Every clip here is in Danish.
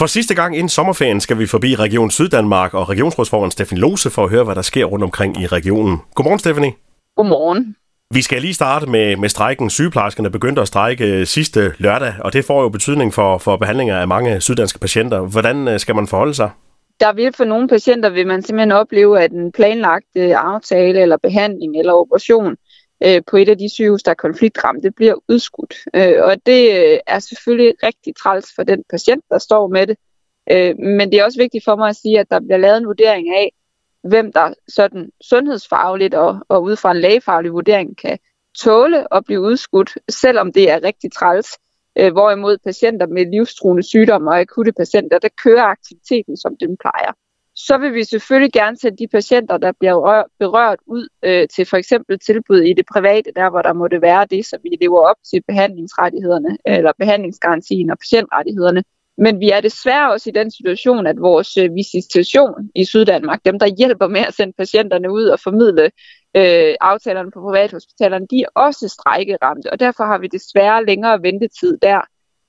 For sidste gang inden sommerferien skal vi forbi Region Syddanmark og regionsrådsformand Stefan Lose for at høre, hvad der sker rundt omkring i regionen. Godmorgen, Stephanie. Godmorgen. Vi skal lige starte med, med strækken. Sygeplejerskerne begyndte at strække sidste lørdag, og det får jo betydning for, for behandlinger af mange syddanske patienter. Hvordan øh, skal man forholde sig? Der vil for nogle patienter vil man simpelthen opleve, at en planlagt aftale eller behandling eller operation øh, på et af de sygehus, der er konfliktramte, bliver udskudt. Øh, og det øh, er selvfølgelig rigtig træls for den patient, der står med det. Øh, men det er også vigtigt for mig at sige, at der bliver lavet en vurdering af, hvem der sådan sundhedsfagligt og, og ud fra en lægefaglig vurdering kan tåle at blive udskudt, selvom det er rigtig træls. Øh, hvorimod patienter med livstruende sygdomme og akutte patienter, der kører aktiviteten, som den plejer så vil vi selvfølgelig gerne sende de patienter, der bliver berørt ud øh, til for eksempel tilbud i det private, der hvor der måtte være det, så vi lever op til behandlingsrettighederne, øh, eller behandlingsgarantien og patientrettighederne. Men vi er desværre også i den situation, at vores øh, visitation i Syddanmark, dem der hjælper med at sende patienterne ud og formidle øh, aftalerne på privathospitalerne, de er også strækkeramte, og derfor har vi desværre længere ventetid der.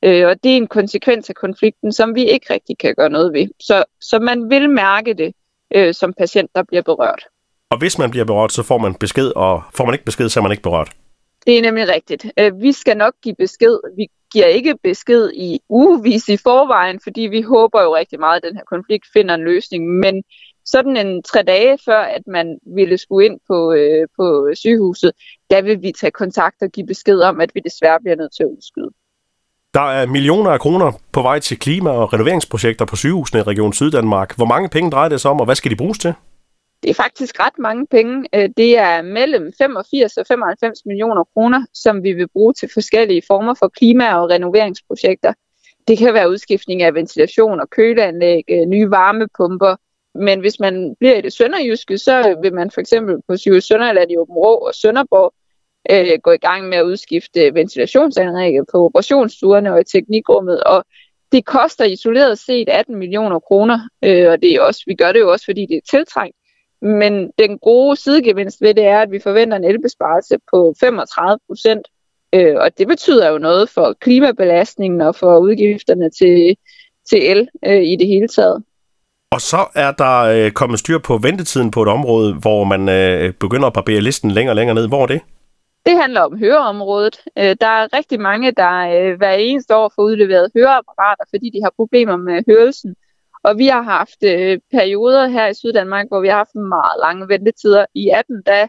Øh, og det er en konsekvens af konflikten, som vi ikke rigtig kan gøre noget ved. Så, så man vil mærke det øh, som patient, der bliver berørt. Og hvis man bliver berørt, så får man besked, og får man ikke besked, så er man ikke berørt. Det er nemlig rigtigt. Øh, vi skal nok give besked. Vi giver ikke besked i ugevis i forvejen, fordi vi håber jo rigtig meget, at den her konflikt finder en løsning. Men sådan en tre dage før, at man ville skulle ind på, øh, på sygehuset, der vil vi tage kontakt og give besked om, at vi desværre bliver nødt til at udskyde. Der er millioner af kroner på vej til klima- og renoveringsprojekter på sygehusene i Region Syddanmark. Hvor mange penge drejer det sig om, og hvad skal de bruges til? Det er faktisk ret mange penge. Øh, det er mellem 85 og 95 millioner kroner, som vi vil bruge til forskellige former for klima- og renoveringsprojekter. Det kan være udskiftning af ventilation og køleanlæg, øh, nye varmepumper. Men hvis man bliver i det sønderjyske, så vil man for eksempel på Sygehus Sønderland i Åben Rå og Sønderborg øh, gå i gang med at udskifte ventilationsanlægget på operationsstuerne og i teknikrummet, og det koster isoleret set 18 millioner kroner, øh, og det er også, vi gør det jo også, fordi det er tiltrængt. Men den gode sidegevinst ved det er, at vi forventer en elbesparelse på 35 procent, øh, og det betyder jo noget for klimabelastningen og for udgifterne til, til el øh, i det hele taget. Og så er der øh, kommet styr på ventetiden på et område, hvor man øh, begynder at barbere listen længere og længere ned. Hvor er det? Det handler om høreområdet. Øh, der er rigtig mange, der øh, hver eneste år får udleveret høreapparater, fordi de har problemer med hørelsen. Og vi har haft øh, perioder her i Syddanmark, hvor vi har haft meget lange ventetider. I 18 da,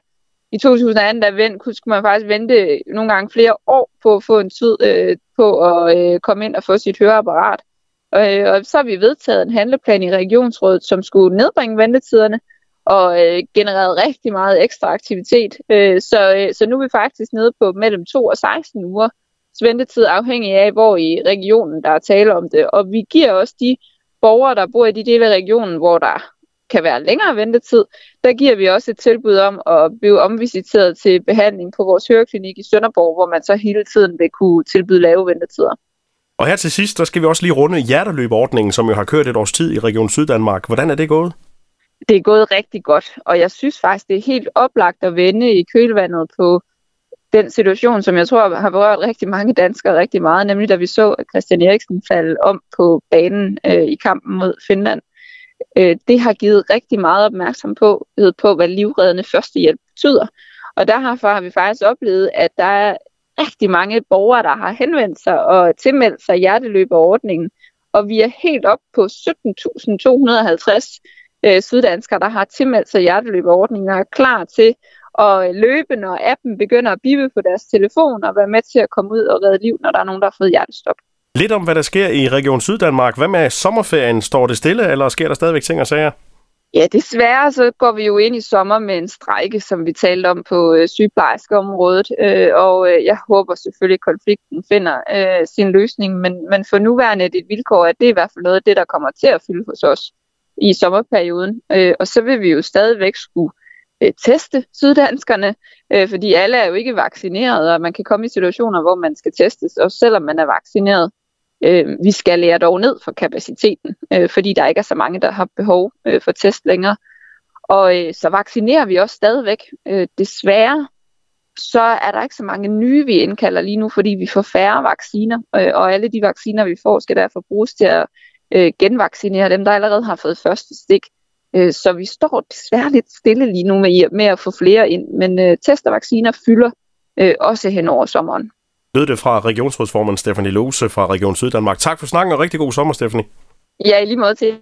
i 2018, der vent, kunne man faktisk vente nogle gange flere år på at få en tid øh, på at øh, komme ind og få sit høreapparat. Og, øh, og så har vi vedtaget en handleplan i regionsrådet, som skulle nedbringe ventetiderne og øh, genereret rigtig meget ekstra aktivitet. Øh, så, øh, så nu er vi faktisk nede på mellem 2 og 16 uger ventetid, afhængig af, hvor i regionen der er tale om det. Og vi giver også de borgere, der bor i de dele af regionen, hvor der kan være længere ventetid, der giver vi også et tilbud om at blive omvisiteret til behandling på vores høreklinik i Sønderborg, hvor man så hele tiden vil kunne tilbyde lave ventetider. Og her til sidst, der skal vi også lige runde hjerteløbordningen, som jo har kørt et års tid i Region Syddanmark. Hvordan er det gået? Det er gået rigtig godt, og jeg synes faktisk, det er helt oplagt at vende i kølvandet på den situation, som jeg tror har berørt rigtig mange danskere rigtig meget, nemlig da vi så at Christian Eriksen falde om på banen øh, i kampen mod Finland. Øh, det har givet rigtig meget opmærksomhed på, på, hvad livreddende førstehjælp betyder. Og derfor har vi faktisk oplevet, at der er rigtig mange borgere, der har henvendt sig og tilmeldt sig hjerteløberordningen. Og vi er helt op på 17.250 øh, syddanskere, der har tilmeldt sig hjerteløbeordningen og er klar til at løbe, når appen begynder at bippe på deres telefon og være med til at komme ud og redde liv, når der er nogen, der har fået hjertestop. Lidt om, hvad der sker i Region Syddanmark. Hvad med sommerferien? Står det stille, eller sker der stadigvæk ting og sager? Ja, desværre så går vi jo ind i sommer med en strejke, som vi talte om på øh, sygeplejerskeområdet, øh, og øh, jeg håber selvfølgelig, at konflikten finder øh, sin løsning, men, men for nuværende er det et vilkår, at det er i hvert fald noget af det, der kommer til at fylde hos os i sommerperioden. Øh, og så vil vi jo stadigvæk skulle øh, teste syddanskerne, øh, fordi alle er jo ikke vaccineret, og man kan komme i situationer, hvor man skal testes, og selvom man er vaccineret. Øh, vi skal lære dog ned for kapaciteten, øh, fordi der ikke er så mange, der har behov øh, for test længere. Og øh, så vaccinerer vi også stadigvæk. Øh, desværre så er der ikke så mange nye, vi indkalder lige nu, fordi vi får færre vacciner, øh, og alle de vacciner, vi får, skal derfor bruges til at øh, genvaccinere dem, der allerede har fået første stik. Øh, så vi står desværre lidt stille lige nu med, med at få flere ind, men øh, test og vacciner fylder øh, også hen over sommeren. Lød det fra regionsrådsformand Stefanie Lose fra Region Syddanmark. Tak for snakken og rigtig god sommer, Stefanie. Ja, i lige måde til.